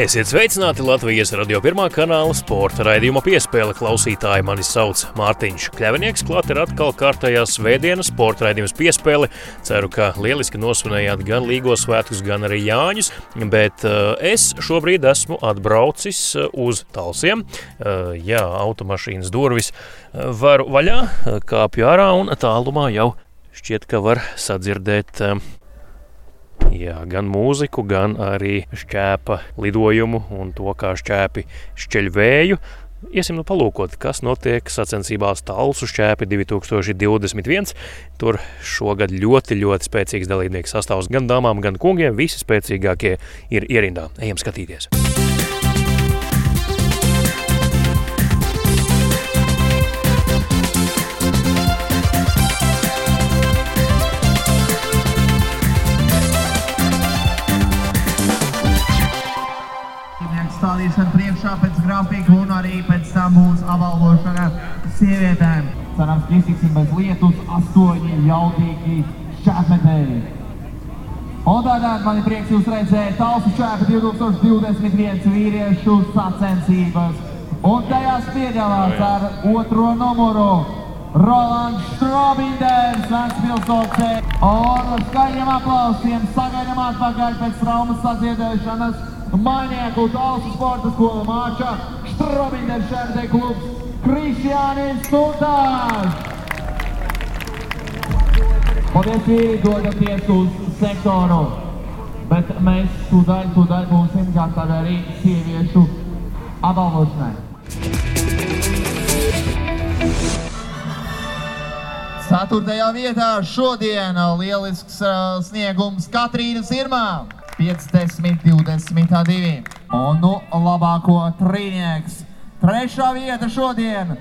Esiet sveicināti Latvijas radio pirmā kanāla sporta raidījuma piespēle klausītāji. Mani sauc Mārtiņš Kļavinieks. Klāt ir atkal kārtējā svētdienas sporta raidījums piespēle. Ceru, ka lieliski nosvinējāt gan Līgo svētkus, gan arī Jāņus, bet uh, es šobrīd esmu atbraucis uh, uz Talsiem. Uh, jā, automašīnas durvis uh, varu vaļā, kāpju ārā un tālumā jau šķiet, ka var sadzirdēt uh, Jā, gan mūziku, gan arī šķēpa lidojumu un to, kā šķēpi šķeļ vēju. Iesim nu palūkot, kas notiek sacensībās Talsu šķēpi 2021. Tur šogad ļoti, ļoti spēcīgs dalībnieku sastāvs gan dāmām, gan kungiem. Visi spēcīgākie ir ierindā. Ejam skatīties! Grafika un arī pēc tam būs apbalvošana sievietēm. Cerams, ka iztiksim bez lietus astoņi jaudīgi šķēpmetēji. Un tātad man ir prieks jūs redzēt Talsu šķēpa 2021 vīriešu sacensības. Un tajās piedalās ar otro numuru Rolands Strobinders, Ventspilsovce. Un ar skaļiem aplausiem sagaidām atpakaļ pēc traumas sadziedēšanas Mainieku Talsu sporta skola māča Strobinders šērde klubs Krišjānis Suntārs. Paldies, vīri, dodaties uz sektoru. Bet mēs tūdaļ, tūdaļ būsim gatavi arī sieviešu apbalvošanai. Ceturtajā vietā šodien lielisks uh, sniegums Katrīnas Irmā. 50, 22. Un nu labāko trīnieks. Trešā vieta šodien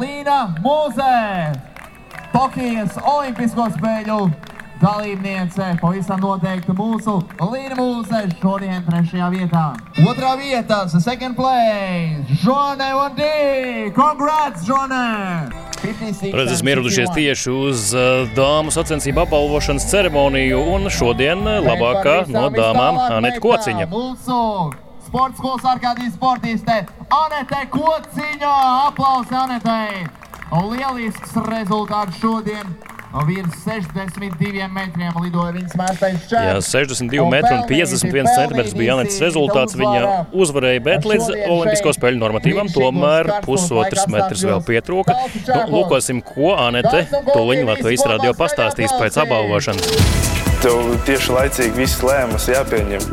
Līna Mūzē. Tokijas Olimpisko spēļu dalībniece. Pavisam noteikti mūsu Līna Mūzē šodien trešajā vietā. Otrā vieta, second place, Žone Vandī. Congrats, Žone! Redz, esam ieradušies tieši uz dāmu sacensību apbalvošanas ceremoniju, un šodien labākā no dāmām Anita Kociņa. Sports skolas ārkārtīgi sportiste Anete Kociņa. Aplausi Anetei! Lielisks rezultāts šodien. Virs 62 metriem lidoja viņas mēstais šķērs. Jā, 62 metri un 51 centimetrs bija Anētas rezultāts. Viņa uzvarēja, bet līdz Olimpisko spēļu normatīvam tomēr pusotrs metrs vēl pietrūka. Nu, lūkosim, ko Anēte tuliņ Latvijas radio pastāstīs pēc apbalvošanas. Tev tieši laicīgi viss lēmums jāpieņem.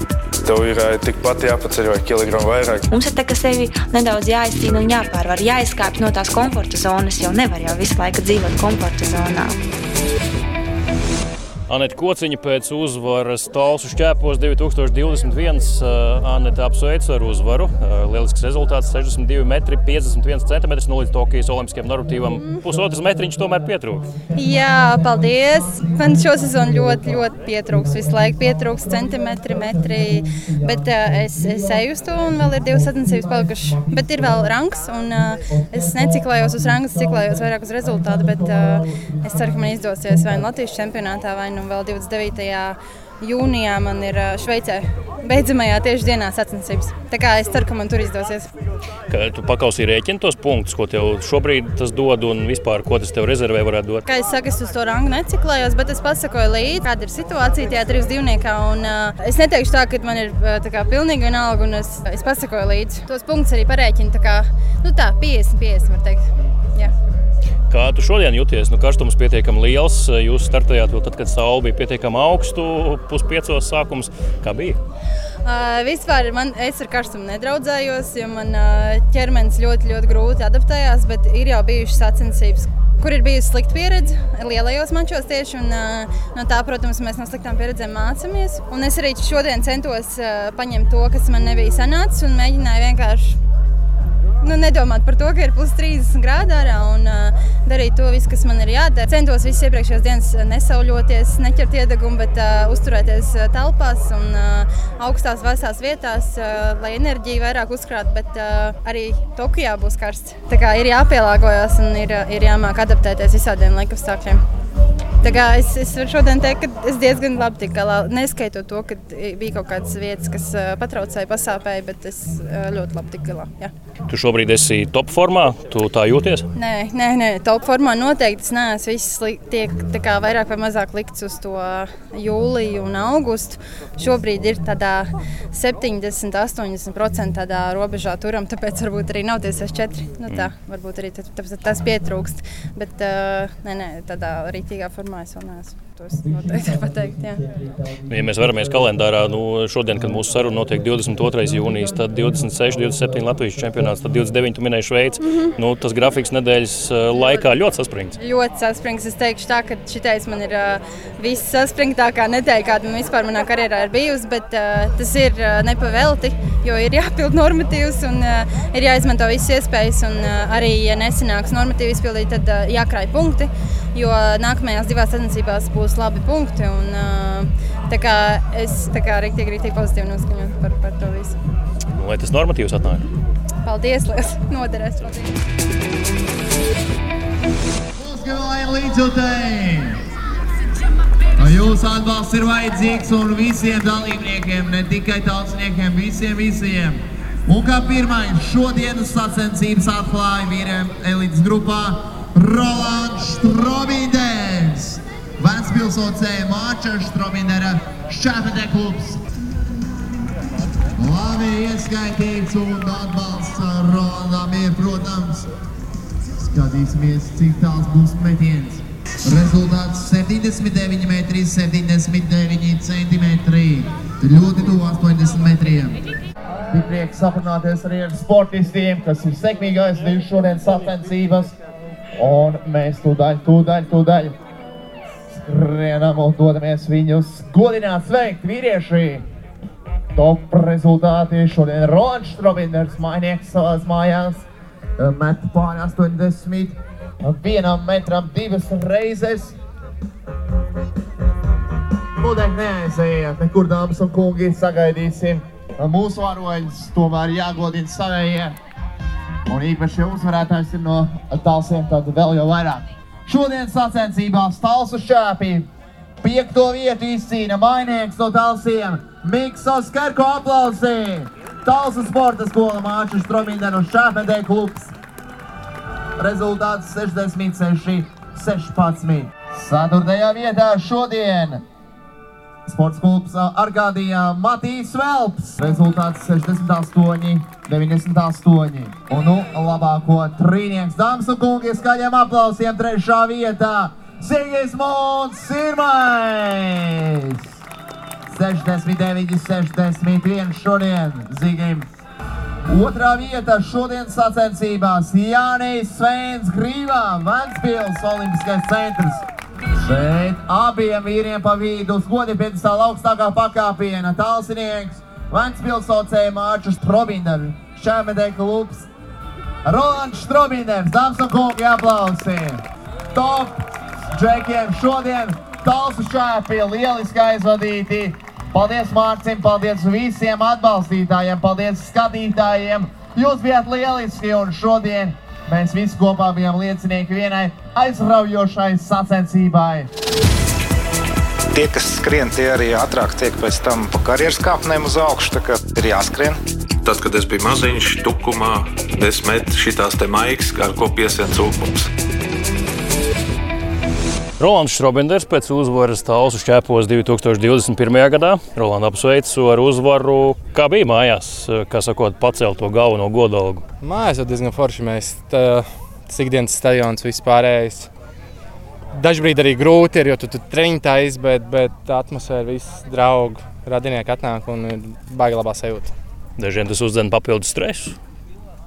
Tev ir tikpat jāpaceļ vai kilogramu vairāk. Mums ir tā, ka sevi nedaudz jāizcīna un jāpārvar, jāizkāpj no tās komforta zonas, jo nevar jau visu laiku dzīvot komforta zonā. Anita Kociņa pēc uzvaras Talsu šķēpos 2021. Anita apsveic ar uzvaru. Lielisks rezultāts - 62 metri, 51 centimetrs. Nu, līdz Tokijas olimpiskajam normatīvam pusotrs metriņš tomēr pietrūka. Jā, paldies. Man šosezon ļoti, ļoti pietrūks. Visu laiku pietrūks centimetri, metri. Bet uh, es, es eju uz to un vēl ir divas sacensības palikušas. Bet ir vēl rangs un uh, es neciklējos uz rangas, ciklējos vairāk uz rezultātu. Bet uh, es ceru, ka man izdosies vai nu Latvijas čempionātā vai un vēl 29. jūnijā man ir Šveicē beidzamajā tieši dienā sacensības. Tā kā es ceru, ka man tur izdosies. Ka tu pakausī rēķini tos punktus, ko tev šobrīd tas dod un vispār, ko tas tev rezervē varētu dot? Kā es saku, es uz to rangu neciklējos, bet es pasakoju līdzi, kāda ir situācija tajā trīs divniekā. Un, uh, es neteikšu tā, ka man ir tā kā pilnīgi vienalga, un es, es pasakoju līdzi. Tos punktus arī parēķinu tā kā, nu tā, 50-50 var teikt. Kā tu šodien jūties? Nu, karstums pietiekami liels. Jūs startējāt jau tad, kad saule bija pietiekami augstu, puspiecos sākums. Kā bija? Uh, vispār man, es ar karstumu nedraudzējos, jo man uh, ķermenis ļoti, ļoti grūti adaptējās. Bet ir jau bijušas sacensības, kur ir bijusi slikta pieredze lielajos mačos tieši. Un, uh, no tā, protams, mēs no sliktām pieredzēm mācāmies. Un es arī šodien centos uh, paņemt to, kas man nebija sanācis, un mēģināju vienkārši nu, nedomāt par to, ka ir plus 30 grādi ārā un uh, darīt to visu, kas man ir jādara. Centos visas iepriekšējās dienas nesauļoties, neķert iedegumu, bet uh, uzturēties telpās un uh, augstās vēsās vietās, uh, lai enerģiju vairāk uzkrātu, bet uh, arī Tokijā būs karsts. Tā kā ir jāpielāgojas un ir, ir jāmāk adaptēties visādiem laikapstākļiem. Es, es varu šodien teikt, ka es diezgan labi tiku galā. Neskaitot to, ka bija kaut kādas vietas, kas patraucēja, pasāpēja, bet es ļoti labi tiku galā. Jā. Tu šobrīd esi top formā, tu tā jūties? Nē, nē, nē top formā noteikti neesmu. Viss tiek kā, vairāk vai mazāk likts uz to jūliju un augustu. Šobrīd ir tādā 70, 80% tādā robežā turam, tāpēc varbūt arī nav tiesas 4. Nu, tā, varbūt arī tas pietrūkst. Bet uh, nē, nē, tādā rītīgā formā es vēl neesmu. Tos noteikti var pateikt. Jā. Ja mēs veramies kalendārā, nu, šodien, kad mūsu saruna notiek 22. jūnijas, tad 26, 27 Latvijas čempionāts, tad 29. minēja Šveici. Mm -hmm. nu, tas grafiks nedēļas laikā ļoti saspringts. Ļoti saspringts. Es teikšu tā, ka šitais man ir uh, viss saspringtākā nedēļa, kāda man vispār manā karjerā ir bijusi, bet uh, tas ir uh, nepavelti, jo ir jāpild normatīvs un uh, ir jāizmanto visas iespējas. Un, uh, arī, ja nesanāks normatīvi izpildīt, tad uh, jākrāj punkti, jo nākamajās divās sacensībās būs labi punkti. Un, tā kā es tā kā rīktīgi, rīktīgi pozitīvi noskaņot par, par to visu. Lai tas normatīvs atnāk. Paldies, liels noderēs. Jūsu atbalsts ir vajadzīgs un visiem dalībniekiem, ne tikai tautsniekiem, visiem, visiem. Un kā pirmais šodienas sacensības atklāja vīriem elites grupā Rolands Strobindens. Vecpilsocē Māča Štromindera Šķēpete klubs. Labi ieskaitīts un atbalsts Rolandam ir, protams. Skatīsimies, cik tāls būs metiens. Rezultāts 79 metri, 79 centimetri. Ļoti tuvu 80 metriem. Bija prieks aprunāties arī ar sportistiem, kas ir sekmīgi aizvījuši šodien sacensības. Un mēs tūdaļ, tūdaļ, tūdaļ skrienam un dodamies viņus godināt, sveikt vīrieši. Top rezultāti šodien Rolands Strobinders, mainieks savās mājās, met pāri 80, vienam metram divas reizes. Budek neaiziet, nekur dāmas un kungi sagaidīsim mūsu varoļus, tomēr jāgodina savējie. Un īpaši uzvarētājs ir no tālsiem, tad vēl jau vairāk. Šodien sacensībās Talsu šāpī piekto vietu izcīna mainieks no Talsiem Miksos Kerko aplausī. Talsu sporta skola māču Stromindenu šāpedē klubs. Rezultāts 66, 16. Ceturtajā vietā šodien Sports klubs Argādijā Matīs Velps. Rezultāts 68, 98. Un nu labāko trīnieks dāmas un kungi skaļiem aplausiem trešā vietā. Sigismunds Sirmais! 69, 61 šodien Zigim. Otrā vieta šodien sacensībās Jānis Svens Grīvā, Ventspils Olimpiskais centrs. Šeit abiem vīriem pa vidu uz godi piedestāla augstākā pakāpiena talsinieks Ventspilsocē Mārčus Strobinders, Šēmedē klubs Rolands Strobinders, dāmas un kungi aplausi! Top džekiem šodien talsu šāpi lieliski aizvadīti. Paldies Mārcim, paldies visiem atbalstītājiem, paldies skatītājiem. Jūs bijat lieliski un šodien Mēs visi kopā bijām liecinieki vienai aizraujošai sacensībai. Tie, kas skrien, tie arī ātrāk tiek pēc tam pa karjeras kāpnēm uz augšu. Tā kā ir jāskrien. Tad, kad es biju maziņš, tukumā, es metu šīs maigas, ar ko piesien cūkums. Rolands Strobenders pēc uzvaras Talsu šķēpos 2021. gadā. Rolanda apsveicu ar uzvaru. Kā bija mājās, kā sakot, pacelt to galveno godalgu? Mājās jau diezgan forši. Mēs tas ikdienas stadions vispārējais. Dažbrīd arī grūti ir, jo tu tur treniņķis, bet, bet atmosfēra, viss draugi, radinieki atnāk un ir baigi labā sajūta. Dažiem tas uzdzen papildus stresu.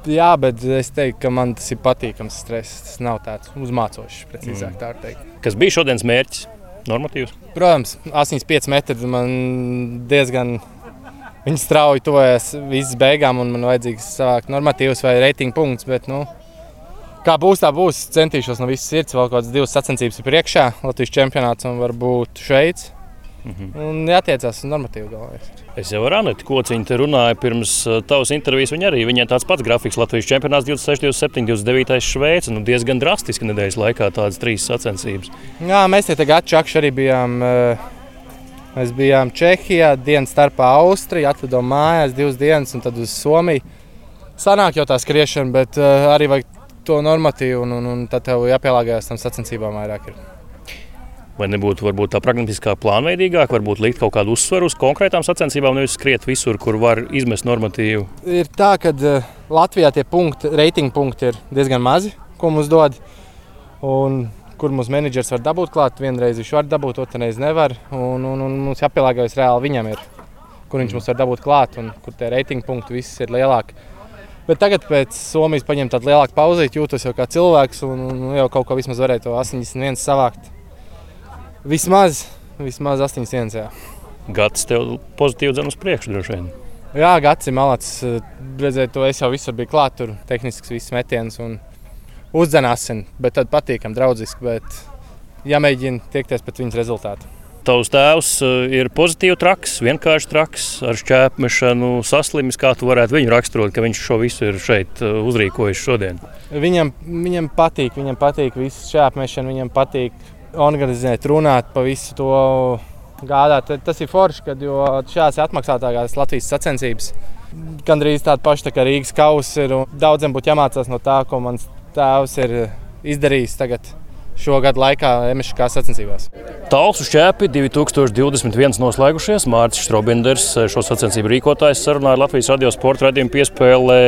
Jā, bet es teiktu, ka man tas ir patīkams stress. Tas nav tāds uzmācošs, precīzāk mm. tā teikt. Kas bija šodienas mērķis? Normatīvs? Protams, 85 metri man diezgan. Viņi strauji tuvojas visas beigām, un man vajadzīgs savākt normatīvus vai reitingu punktus. Bet, nu, kā būs, tā būs. Centīšos no visas sirds. Vēl kaut kādas divas sacensības ir priekšā. Latvijas čempionāts un varbūt Šveice. Mhm. Un jātiecās uz normatīvu galvenais. Es jau ar Anētu Kociņu te runāju pirms uh, tavas intervijas. Viņa arī viņai tāds pats grafiks Latvijas čempionāts 26, 27, 29 Šveice. Nu, diezgan drastiski nedēļas laikā tādas trīs sacensības. Jā, mēs te tagad čakši arī bijām. Uh, mēs bijām Čehijā, dienas starpā Austrija, atlidojām mājās divas dienas un tad uz Somiju. Sanāk jau tā skriešana, bet uh, arī vajag to normatīvu, un, un, un tad tev jāpielāgojas tam sacensībām vairāk. Ir. Vai nebūtu varbūt, tā pragmatiskā plānveidīgāk, varbūt likt kaut kādu uzsvaru uz konkrētām sacensībām, nevis skriet visur, kur var izmest normatīvu? Ir tā, ka uh, Latvijā tie punkti, reitingu punkti ir diezgan mazi, ko mums dod. Un kur mūsu menedžers var dabūt klāt, vienreiz viņš var dabūt, otru reizi nevar. Un, un, un mums jāpielāgojas reāli viņam, ir, kur viņš mums var dabūt klāt un kur tie reitingu punkti viss ir lielāki. Bet tagad, pēc Somijas paņemt tādu lielāku pauzīti, jūtos jau kā cilvēks un, un jau kaut ko vismaz varēja to 81 savākt. Vismaz, vismaz 8 dienas. Jā. Gads tev pozitīvi dzird uz priekšu, droši vien. Jā, gads ir malacis. Redzēt, to es jau visur biju klāt, tur tehnisks viss metiens un uzdzenāsim, bet tad patīkam, draudziski. Bet jāmēģina tiekties pēc viņas rezultātu. Tavs tēvs eh, ir pozitīvi traks, vienkārši traks, ar šķēpmešanu, saslimis. Kā tu varētu viņu raksturot, ka viņš šo visu ir šeit eh, uzrīkojis šodien? Viņam, viņam patīk, viņam patīk viss šķēpmešana, viņam patīk organizēt, runāt par visu to gādāt. Tas ir forši, kad šādas atmaksātākās Latvijas sacensības gan drīz tāda paša tā kā Rīgas kausa ir. Daudziem būtu jāmācās no tā, ko mans tēvs ir izdarījis tagad. Šogad laikā MŠK sacensībās. Tālsu šķēpi 2021 noslēgušies. Mārcis Strobinders, šo sacensību rīkotājs, sarunāja Latvijas radio sporta raidījumu piespēlē.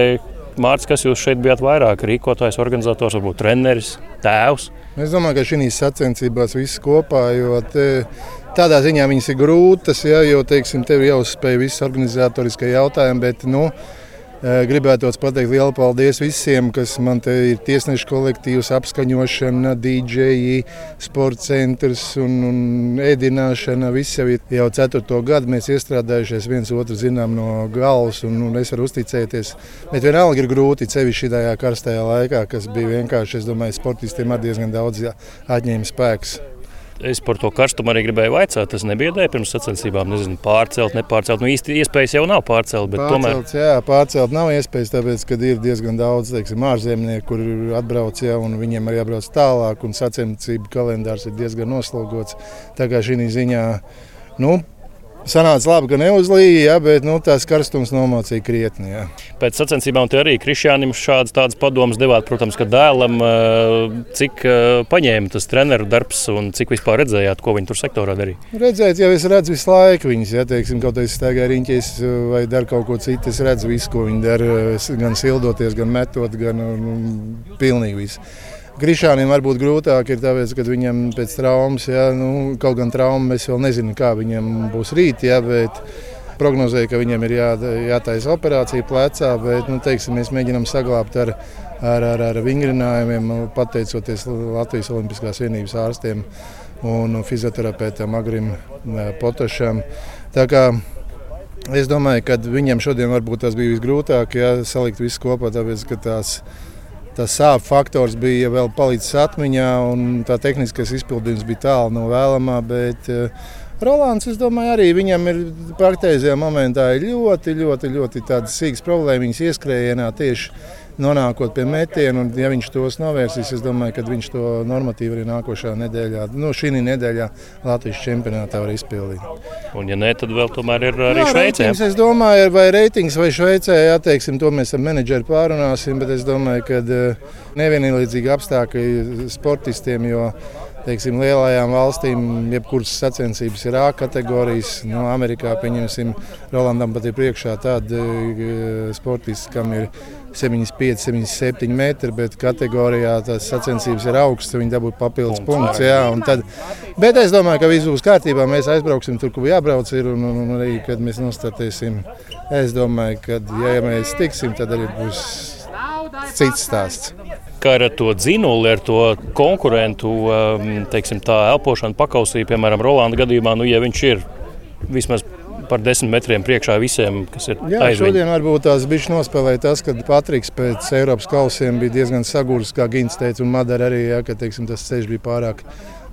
Mārcis, kas jūs šeit bijāt vairāk? Rīkotājs, organizators, varbūt treneris, tēvs? Es domāju, ka šīs sacensībās viss kopā, jo te, tādā ziņā viņas ir grūtas, ja, jo teiksim, tev jāuzspēj visi organizatoriskie jautājumi. Bet, nu, Eh, gribētu pateikt lielu paldies visiem, kas man te ir tiesnešu kolektīvs, apskaņošana, DJI, sporta centrs un, un ēdināšana. Viss jau ir jau ceturto gadu. Mēs iestrādājušies viens otru zinām no galvas un, un es varu uzticēties. Bet vienalga ir grūti, sevišķi šajā karstajā laikā, kas bija vienkārši, es domāju, sportistiem ar diezgan daudz atņēma spēks. Es par to karstumu arī gribēju vaicāt. Tas nebija ideja pirms sacensībām. Nezinu, pārcelt, nepārcelt. Nu, īsti iespējas jau nav pārcelt. Pārcelt, tomēr... Jā, pārcelt nav iespējas, tāpēc, ka ir diezgan daudz teiksim, ārzemnieku, kur atbrauc jau un viņiem arī jābrauc tālāk. Un sacensību kalendārs ir diezgan noslogots. Tā kā šī ziņā. Nu, Sanāca labi, ka neuzlīja, ja, bet nu, tās karstums nomācīja krietni. Ja. Pēc sacensībām te arī Krišjānam šādas padomas devāt, protams, ka dēlam cik paņēma tas treneru darbs un cik vispār redzējāt, ko viņi tur sektorā darīja? Redzēt, jau es redzu visu laiku viņus, ja teiksim, kaut kādā staigā riņķis vai dara kaut ko citu. Es redzu visu, ko viņi dara, gan sildoties, gan metot, gan nu, pilnīgi visu. Krišānam varbūt grūtāk ir tāpēc, ka viņam pēc traumas, ja, nu, kaut gan trauma mēs vēl nezinām, kā viņam būs rīt. Ja, bet, prognozēja, ka viņam ir jā, jātaisa operācija plecā, bet nu, teiksim, mēs mēģinām saglabāt ar, ar, ar, ar vingrinājumiem, pateicoties Latvijas Olimpiskās vienības ārstiem un fizioterapeitam Agrim eh, Potošam. Tā kā Es domāju, ka viņam šodien varbūt tas bija visgrūtāk, ja salikt visu kopā, tāpēc ka tās tas sāpju faktors bija vēl palicis atmiņā, un tā tehniskais izpildījums bija tālu no vēlamā. Bet, uh, Rolands, es domāju, arī viņam ir praktizējā momentā ļoti, ļoti, ļoti tādas sīgas problēmas ieskrējienā tieši nonākot pie metiena. Un, ja viņš tos novērsīs, es domāju, ka viņš to normatīvu arī nākošā nedēļā, nu, šī nedēļā Latvijas čempionātā var izpildīt. Un, ja nē, tad vēl tomēr ir arī jā, Šveicē. Reitings, es domāju, vai reitings vai Šveicē, atteiksim, to mēs ar menedžeru pārunāsim, bet es domāju, ka eh, nevienlīdzīgi apstākļi sportistiem, jo teiksim, lielajām valstīm, jebkuras sacensības ir A kategorijas. No nu, Amerikā, pieņemsim, Rolandam pat ir priekšā tādi e, sportisti, kam ir 75, 77 metri, bet kategorijā tās sacensības ir augstas, viņi dabūtu papildus punktus. Jā, tad, bet es domāju, ka viss būs kārtībā. Mēs aizbrauksim tur, kur jābrauc, ir, un, un, un arī, kad mēs nostartēsim. Es domāju, ka, ja mēs tiksim, tad arī būs cits stāsts kā ar to dzinuli, ar to konkurentu um, teiksim, elpošanu pakausī, piemēram, Rolanda gadījumā, nu, ja viņš ir vismaz par desmit metriem priekšā visiem, kas ir Jā, aizviņ. šodien varbūt tās bija nospēlēja tas, ka Patriks pēc Eiropas kausiem bija diezgan saguris, kā Gins teica, un Madara arī, ja, ka teiksim, tas ceļš bija pārāk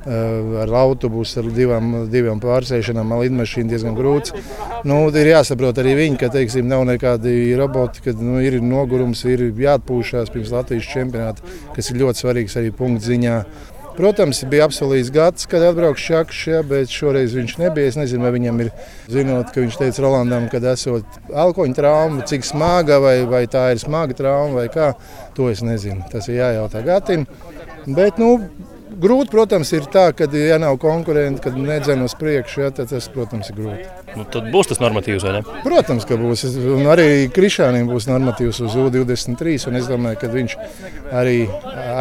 ar autobusu, ar divām, divām pārsēšanām, ar lidmašīnu diezgan grūts. Nu, ir jāsaprot arī viņi, ka teiksim, nav nekādi roboti, kad nu, ir nogurums, ir jāatpūšās pirms Latvijas čempionāta, kas ir ļoti svarīgs arī punktu ziņā. Protams, bija apsolījis gads, kad atbrauks Čakšs, ja, bet šoreiz viņš nebija. Es nezinu, vai viņam ir, zinot, ka viņš teica Rolandam, ka esot alkoņa trauma, cik smaga, vai, vai tā ir smaga trauma, vai kā. To es nezinu. Tas ir jājautā Gatim. Bet, nu, Grūti, protams, ir tā, ka, ja nav konkurenti, kad nedzēna uz priekšu, ja, tad tas, protams, ir grūti. Nu, tad būs tas normatīvs, vai ne? Protams, ka būs. Un arī Krišānam būs normatīvs uz U23, un es domāju, ka viņš arī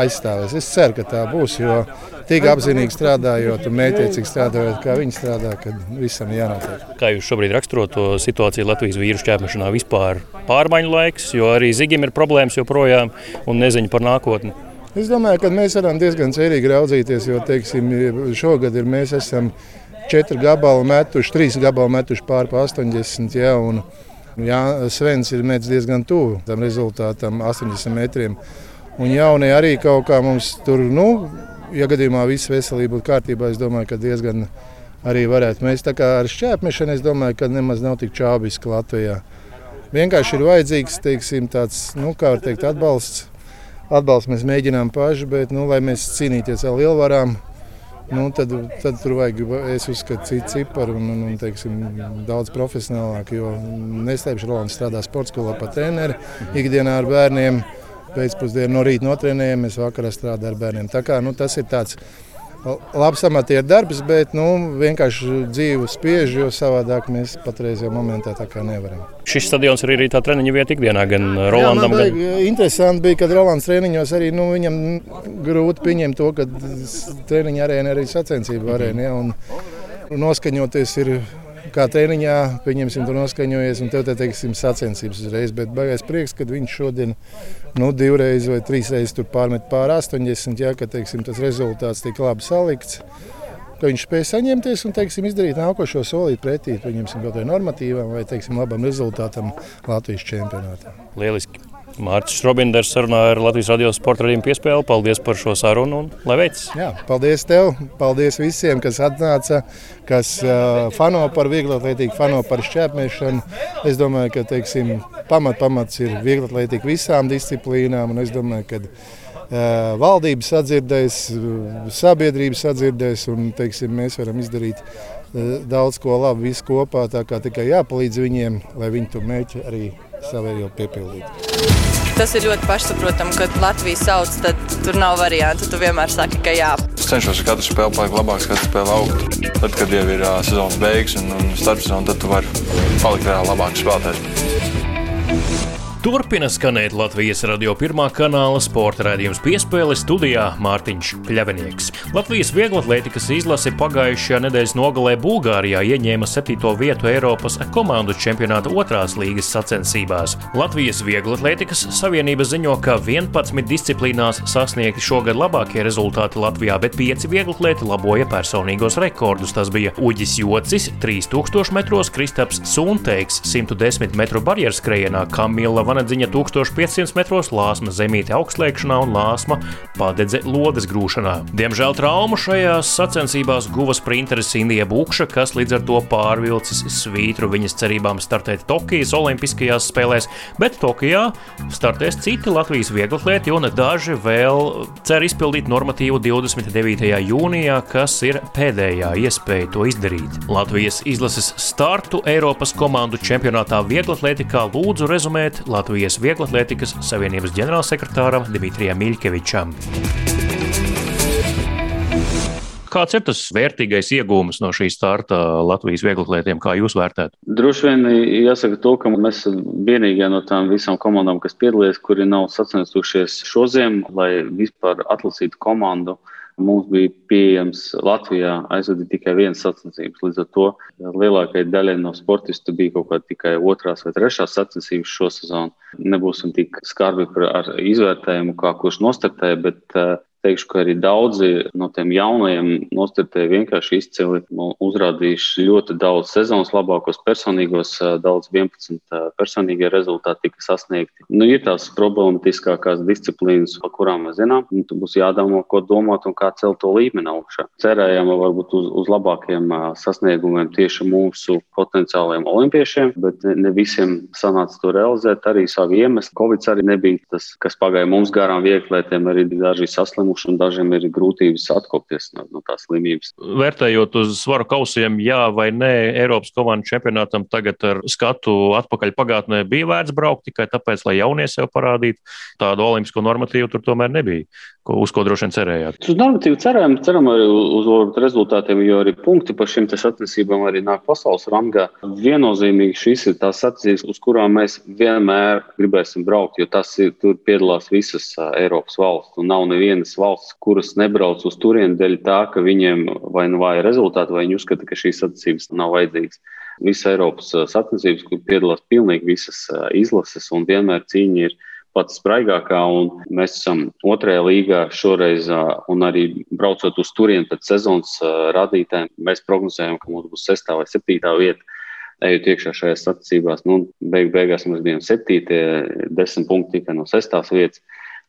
aizstāvēs. Es ceru, ka tā būs, jo tik apzinīgi strādājot un mētiecīgi strādājot, kā viņi strādā, kad visam jānotiek. Kā jūs šobrīd raksturot to situāciju Latvijas vīru šķērmešanā vispār pārmaiņu laiks, jo arī Zigim ir problēmas joprojām un neziņa par nākotni? Es domāju, ka mēs varam diezgan cerīgi raudzīties, jo teiksim, šogad ir, mēs esam četri gabali metuši, trīs gabali metuši pāri pa 80. Ja, un, jā, Svens ir metis diezgan tuvu tam rezultātam, 80 metriem. Un jaunie arī kaut kā mums tur, nu, ja gadījumā viss veselība būtu kārtībā, es domāju, ka diezgan arī varētu. Mēs tā kā ar šķēpmešanu, es domāju, ka nemaz nav tik čābiski Latvijā. Vienkārši ir vajadzīgs, teiksim, tāds, nu, teikt, atbalsts atbalstu mēs mēģinām paši, bet, nu, lai mēs cīnīties ar lielvarām, nu, tad, tad tur vajag, es uzskatu, citu ciparu un, un, un teiksim, daudz profesionālāk. Jo neslēpšu, Rolands strādā sporta skolā pa treneri ikdienā ar bērniem. Pēcpusdienā no rīta notrenējam, mēs vakarā strādājam ar bērniem. Tā kā, nu, tas ir tāds labs amatieru darbs, bet nu, vienkārši dzīve spiež, jo savādāk mēs patreizajā momentā tā kā nevaram. Šis stadions ir arī tā treniņa vieta ikdienā, gan Rolandam. Jā, gan... Interesanti bija, kad Rolands treniņos arī nu, viņam grūti pieņemt to, ka treniņa arēna arī sacensība arēna. Ja, un noskaņoties ir kā treniņā, pieņemsim, tur noskaņojies, un tev te teiksim sacensības uzreiz. Bet baigais prieks, ka viņš šodien nu, divreiz vai trīsreiz tur pārmet pār 80, ja, ka teiksim, tas rezultāts tik labi salikts. Viņš spēja saņemties un teiksim, izdarīt nākošo solīti pretī kaut kādai normatīvam vai teiksim, labam rezultātam Latvijas čempionātā. Lieliski! Mārcis Robinders sarunāja ar Latvijas radio sporta raidījumu piespēli. Paldies par šo sarunu un lai veicas! Jā, paldies tev! Paldies visiem, kas atnāca, kas uh, fano par vieglatlētību, fano par šķēpmēšanu. Es domāju, ka teiksim, pamat, pamats ir vieglatlētība visām disciplīnām. Es domāju, ka uh, valdība sadzirdēs, sabiedrība sadzirdēs un teiksim, mēs varam izdarīt daudz ko labu visu kopā. Tā kā tikai jāpalīdz viņiem, lai viņi to mērķi arī savējo piepildītu. Tas ir ļoti pašsaprotami, kad Latvijas sauc, tad tur nav variantu. Tu vienmēr saki, ka jā. Es cenšos katru spēli palikt labāks, katru spēli augt. Tad, kad jau ir uh, sezonas beigas un, un starpsezona, tad tu vari palikt vēl labāks spēlētājs. Turpina skanēt Latvijas radio pirmā kanāla sporta raidījums piespēle studijā Mārtiņš Kļavinieks. Latvijas vieglatlētikas izlase pagājušajā nedēļas nogalē Bulgārijā ieņēma 7. vietu Eiropas komandu čempionāta otrās līgas sacensībās. Latvijas vieglatlētikas savienība ziņo, ka 11 disciplīnās sasniegti šogad labākie rezultāti Latvijā, bet 5 vieglatlēti laboja personīgos rekordus. Tas bija Uģis Jocis 3000 metros, Kristaps Sunteiks 110 metru barjeras skrejienā, Kamila vanadziņa 1500 metros, lāsma zemīte augstliekšanā un lāsma padedze lodes grūšanā. Diemžēl traumu šajās sacensībās guva sprinteris Indija Bukša, kas līdz ar to pārvilcis svītru viņas cerībām startēt Tokijas Olimpiskajās spēlēs, bet Tokijā startēs citi Latvijas vieglatlēti un daži vēl cer izpildīt normatīvu 29. jūnijā, kas ir pēdējā iespēja to izdarīt. Latvijas izlases startu Eiropas komandu čempionātā vieglatlētikā lūdzu rezumēt Latvijas Vieglatlētikas Savienības ģenerālsekretāram Dimitrijam Miļkevičam. Kāds ir tas vērtīgais iegūms no šī starta Latvijas vieglatlētiem, kā jūs vērtējat? Droši vien jāsaka to, ka mēs esam vienīgie no tām visām komandām, kas piedalījās, kuri nav sacenstušies šo ziemu, lai vispār atlasītu komandu. Mums bija pieejams Latvijā aizvadīt tikai viens sacensības. Līdz ar to lielākajai daļai no sportistu bija kaut kāda tikai otrās vai trešās sacensības šo sezonu. Nebūsim tik skarbi ar izvērtējumu, kā kurš nostartēja, bet uh, teikšu, ka arī daudzi no tiem jaunajiem nostartēja vienkārši izcili, uzrādījuši ļoti daudz sezonas labākos personīgos, daudz 11 personīgie rezultāti tika sasniegti. Nu, ir tās problematiskākās disciplīnas, par kurām mēs zinām, un tur būs jādomā, ko domāt un kā celt to līmeni augšā. Cerējām varbūt uz, uz labākiem sasniegumiem tieši mūsu potenciālajiem olimpiešiem, bet ne, visiem sanāca to realizēt arī savu iemeslu. Covid arī nebija tas, kas pagāja mums garām vieglētiem, arī daži saslimuši un dažiem ir grūtības atkopties no, no tās slimības. Vērtējot uz svaru kausiem, jā vai nē, Eiropas komandu čempionātam tagad ar skatu atpakaļ pagātnē bija vērts braukt tikai tāpēc, lai jaunie sev parādītu. Tādu olimpisko normatīvu tur tomēr nebija ko, uz ko droši vien cerējāt? Uz normatīvu ceram, ceram arī uz, uz rezultātiem, jo arī punkti par šīm sacensībām arī nāk pasaules rangā. Viennozīmīgi šīs ir tās sacensības, uz kurām mēs vienmēr gribēsim braukt, jo tas ir tur piedalās visas Eiropas valsts. Un nav nevienas valsts, kuras nebrauc uz turieni dēļ tā, ka viņiem vai nu vāja rezultāti, vai viņi uzskata, ka šīs sacensības nav vajadzīgas. Visas Eiropas sacensības, kur piedalās pilnīgi visas izlases, un vienmēr cīņa ir pats spraigākā. Mēs esam otrajā līgā šoreiz, un arī braucot uz turieni pēc sezonas rādītājiem, mēs prognozējam, ka mums būs sestā vai septītā vieta. Ejot iekšā šajās sacensībās, nu, beig beigās mēs bijām septītie, desmit punkti tikai no sestās vietas.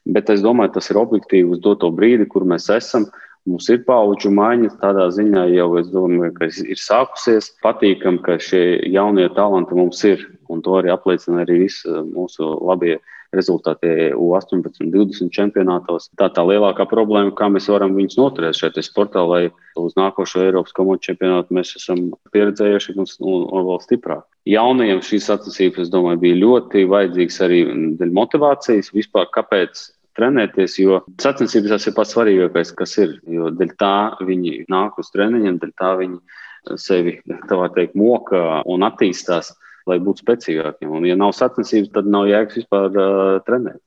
Bet es domāju, tas ir objektīvi uz doto brīdi, kur mēs esam. Mums ir paudžu maiņa, tādā ziņā jau es domāju, ka ir sākusies. Patīkam, ka šie jaunie talanti mums ir, un to arī apliecina arī visi mūsu labie rezultāti U18 un 20 čempionātos. Tā tā lielākā problēma, kā mēs varam viņus noturēt šeit sportā, lai uz nākošo Eiropas komandu čempionātu mēs esam pieredzējuši un, un, un vēl stiprāk. Jaunajiem šīs sacensības, es domāju, bija ļoti vajadzīgas arī dēļ motivācijas vispār, kāpēc trenēties, jo sacensības tas ir pats svarīgākais, kas ir. Jo dēļ tā viņi nāk uz treniņiem, dēļ tā viņi sevi, tā var teikt, moka un attīstās lai būtu spēcīgākiem. Un, ja nav sacensības, tad nav jēgas vispār uh, trenēties.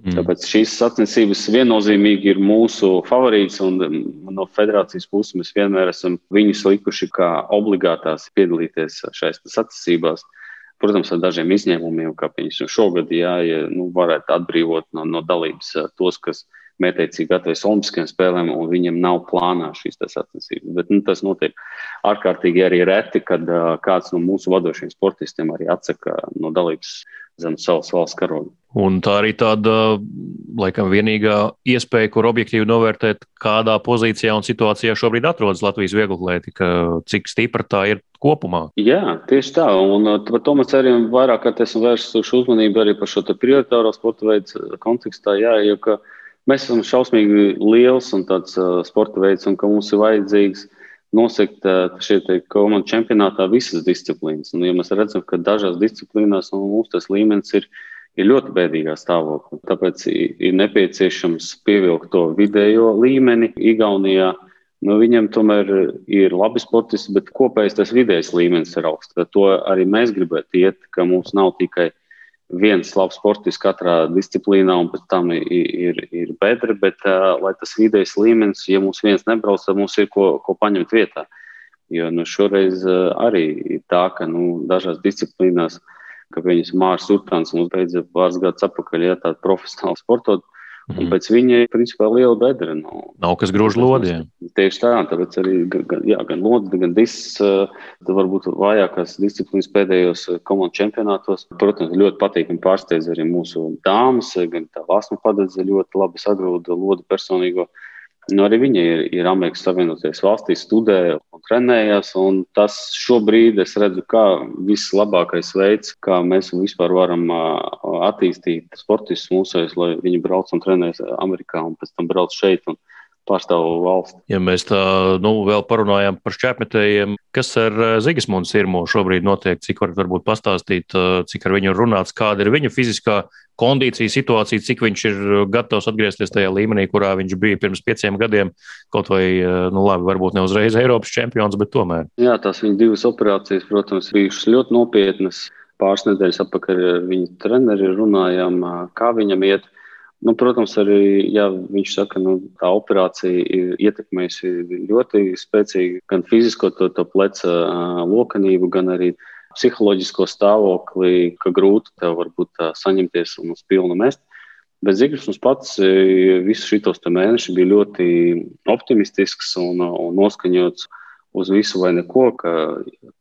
Mm. Tāpēc šīs sacensības viennozīmīgi ir mūsu favorīts, un no federācijas puses mēs vienmēr esam viņus likuši kā obligātās piedalīties šajās sacensībās. Protams, ar dažiem izņēmumiem, kā piemēram šogad, jā, ja nu, varētu atbrīvot no, no dalības tos, kas ir mētiecīgi gatavojas Olimpiskajām spēlēm, un viņiem nav plānā šīs sacensības. Bet nu, tas notiek ārkārtīgi arī reti, kad uh, kāds no mūsu vadošiem sportistiem arī atsaka no dalības zem savas valsts karoga. Un tā arī tāda, laikam, vienīgā iespēja, kur objektīvi novērtēt, kādā pozīcijā un situācijā šobrīd atrodas Latvijas vieglatlētika, cik stipra tā ir kopumā. Jā, tieši tā. Un par to mēs arī vairāk esam vērsuši uzmanību arī par šo prioritāro sporta veidu kontekstā. Jā, jo, ka, uh, Mēs esam šausmīgi liels un tāds uh, sporta veids, un ka mums ir vajadzīgs nosegt uh, šie komandu čempionātā visas disciplīnas. Un, ja mēs redzam, ka dažās disciplīnās nu, mums tas līmenis ir, ir ļoti bēdīgā stāvoklī, tāpēc ir nepieciešams pievilkt to vidējo līmeni Igaunijā. Nu, viņam tomēr ir labi sportisti, bet kopējais tas vidējais līmenis ir augsts. To arī mēs gribētu iet, ka mums nav tikai viens labs sportists katrā disciplīnā, un pēc tam ir, ir, ir bedra, bet uh, lai tas vidējais līmenis, ja mums viens nebrauc, tad mums ir ko, ko paņemt vietā. Jo nu, šoreiz uh, arī ir tā, ka nu, dažās disciplīnās, ka viņas Mārcis Urtāns mums beidza pāris gadus atpakaļ, ja tāda profesionāla sportot, Un pēc viņa ir principā liela bedra. Nu, Nav kas grūž lodi. Tieši tā, tāpēc arī gan, jā, gan lodes, gan disks, varbūt vājākās disciplīnas pēdējos komandu čempionātos. Protams, ļoti patīkami pārsteidz arī mūsu dāmas, gan tā Vāsma padedze ļoti labi sagrūda lodi personīgo. Nu, arī viņi ir, ir Amerikas Savienotajās valstīs, studē un trenējās. Un tas šobrīd es redzu, kā vislabākais veids, kā mēs vispār varam attīstīt sportistus mūsēs, lai viņi brauc un trenējas Amerikā un pēc tam brauc šeit. Un, pārstāv valsts. Ja mēs tā nu, vēl parunājam par šķērsmetējiem, kas ar Zigismundu Sirmo šobrīd notiek, cik varat varbūt pastāstīt, cik ar viņu runāts, kāda ir viņa fiziskā kondīcija situācija, cik viņš ir gatavs atgriezties tajā līmenī, kurā viņš bija pirms pieciem gadiem. Kaut vai, nu, labi, varbūt ne uzreiz Eiropas čempions, bet tomēr. Jā, tās viņa divas operācijas, protams, bijušas ļoti nopietnas. Pāris nedēļas atpakaļ ar viņu treneri runājām, kā viņam iet. Nu, protams, arī ja viņš saka, ka nu, tā operācija ir ietekmējusi ļoti spēcīgi gan fizisko to, to pleca lokanību, gan arī psiholoģisko stāvokli, ka grūti tev varbūt saņemties un uz pilnu mest. Bet Zigfrids pats visu šitos mēnešus bija ļoti optimistisks un, un noskaņots uz visu vai neko, ka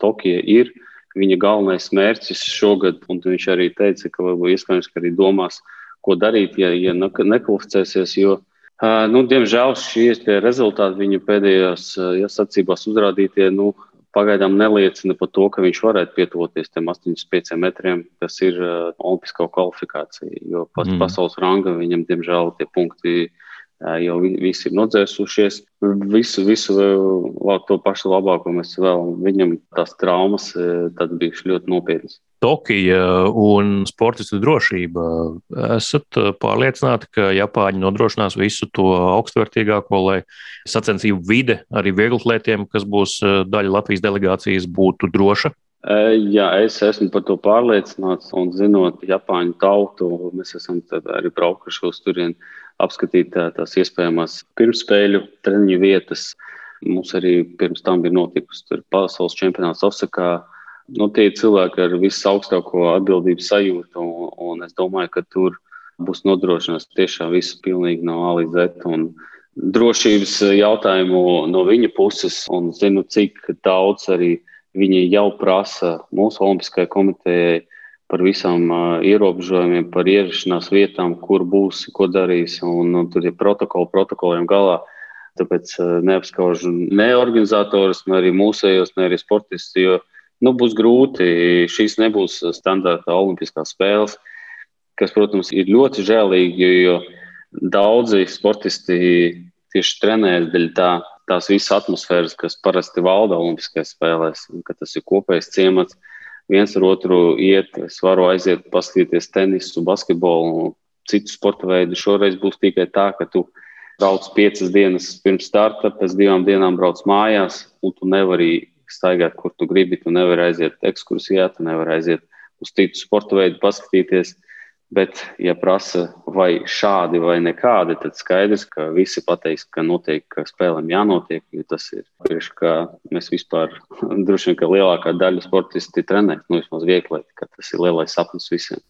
Tokija ir viņa galvenais mērķis šogad. Viņš arī teica, ka varbūt iespējams, ka arī domās, ko darīt, ja, ja nekvalificēsies. Jo, nu, diemžēl šie rezultāti viņa pēdējās ja, sacībās uzrādītie. Nu, pagaidām neliecina par to, ka viņš varētu pietuvoties tam 85 metriem, kas ir uh, olimpiskā kvalifikācija. Jo pats mm. pasaules ranga viņam, diemžēl, tie punkti uh, jau visi ir nodzēsušies. Visu, visu vēl to pašu labāko mēs vēl viņam tās traumas tad bija ļoti nopietnas. Tokija un sportistu drošība. Esat pārliecināti, ka Japāņi nodrošinās visu to augstvērtīgāko, lai sacensību vide arī vieglatlētiem, kas būs daļa Latvijas delegācijas, būtu droša? Jā, es esmu par to pārliecināts. Un zinot Japāņu tautu, mēs esam arī braukuši uz turieni apskatīt tās iespējamās pirmspēļu treniņu vietas. Mums arī pirms tam bija notikusi pasaules čempionāts Osakā nu, tie ir cilvēki ar visaugstāko atbildības sajūtu, un, un es domāju, ka tur būs nodrošināts tiešām viss pilnīgi no A līdz Z. Un drošības jautājumu no viņa puses, un zinu, cik daudz arī viņi jau prasa mūsu Olimpiskajai komitejai par visām ierobežojumiem, par ierašanās vietām, kur būs, ko darīs, un, un tur ir protokoli protokoliem galā. Tāpēc neapskaužu ne organizatorus, ne arī mūsējos, ne arī sportistus, jo Nu, būs grūti. Šīs nebūs standarta olimpiskās spēles, kas, protams, ir ļoti žēlīgi, jo daudzi sportisti tieši trenējas dēļ tā, tās visas atmosfēras, kas parasti valda Olimpiskajās spēlēs, ka tas ir kopējs ciemats. Viens ar otru iet, es varu aiziet, paskatīties tenisu, basketbolu citu sporta veidu. Šoreiz būs tikai tā, ka tu brauc piecas dienas pirms starta, pēc divām dienām brauc mājās, un tu nevari staigāt, kur tu gribi. Tu nevari aiziet ekskursijā, tu nevari aiziet uz citu sporta veidu, paskatīties. Bet, ja prasa, vai šādi vai nekādi, tad skaidrs, ka visi pateiks, ka noteikti, ka spēlēm jānotiek, jo tas ir priekš, ka mēs vispār, droši vien, ka lielākā daļa sportisti trenē, nu vismaz viegli, ka tas ir lielais sapnis visiem.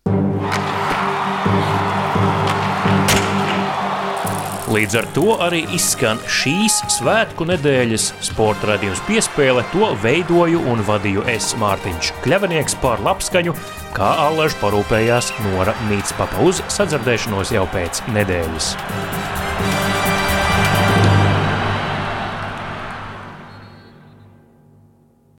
Līdz ar to arī izskan šīs svētku nedēļas sporta radījums piespēle. To veidoju un vadīju es Mārtiņš Kļavinieks par labskaņu, kā allaž parūpējās Nora Mītspapa uz sadzirdēšanos jau pēc nedēļas.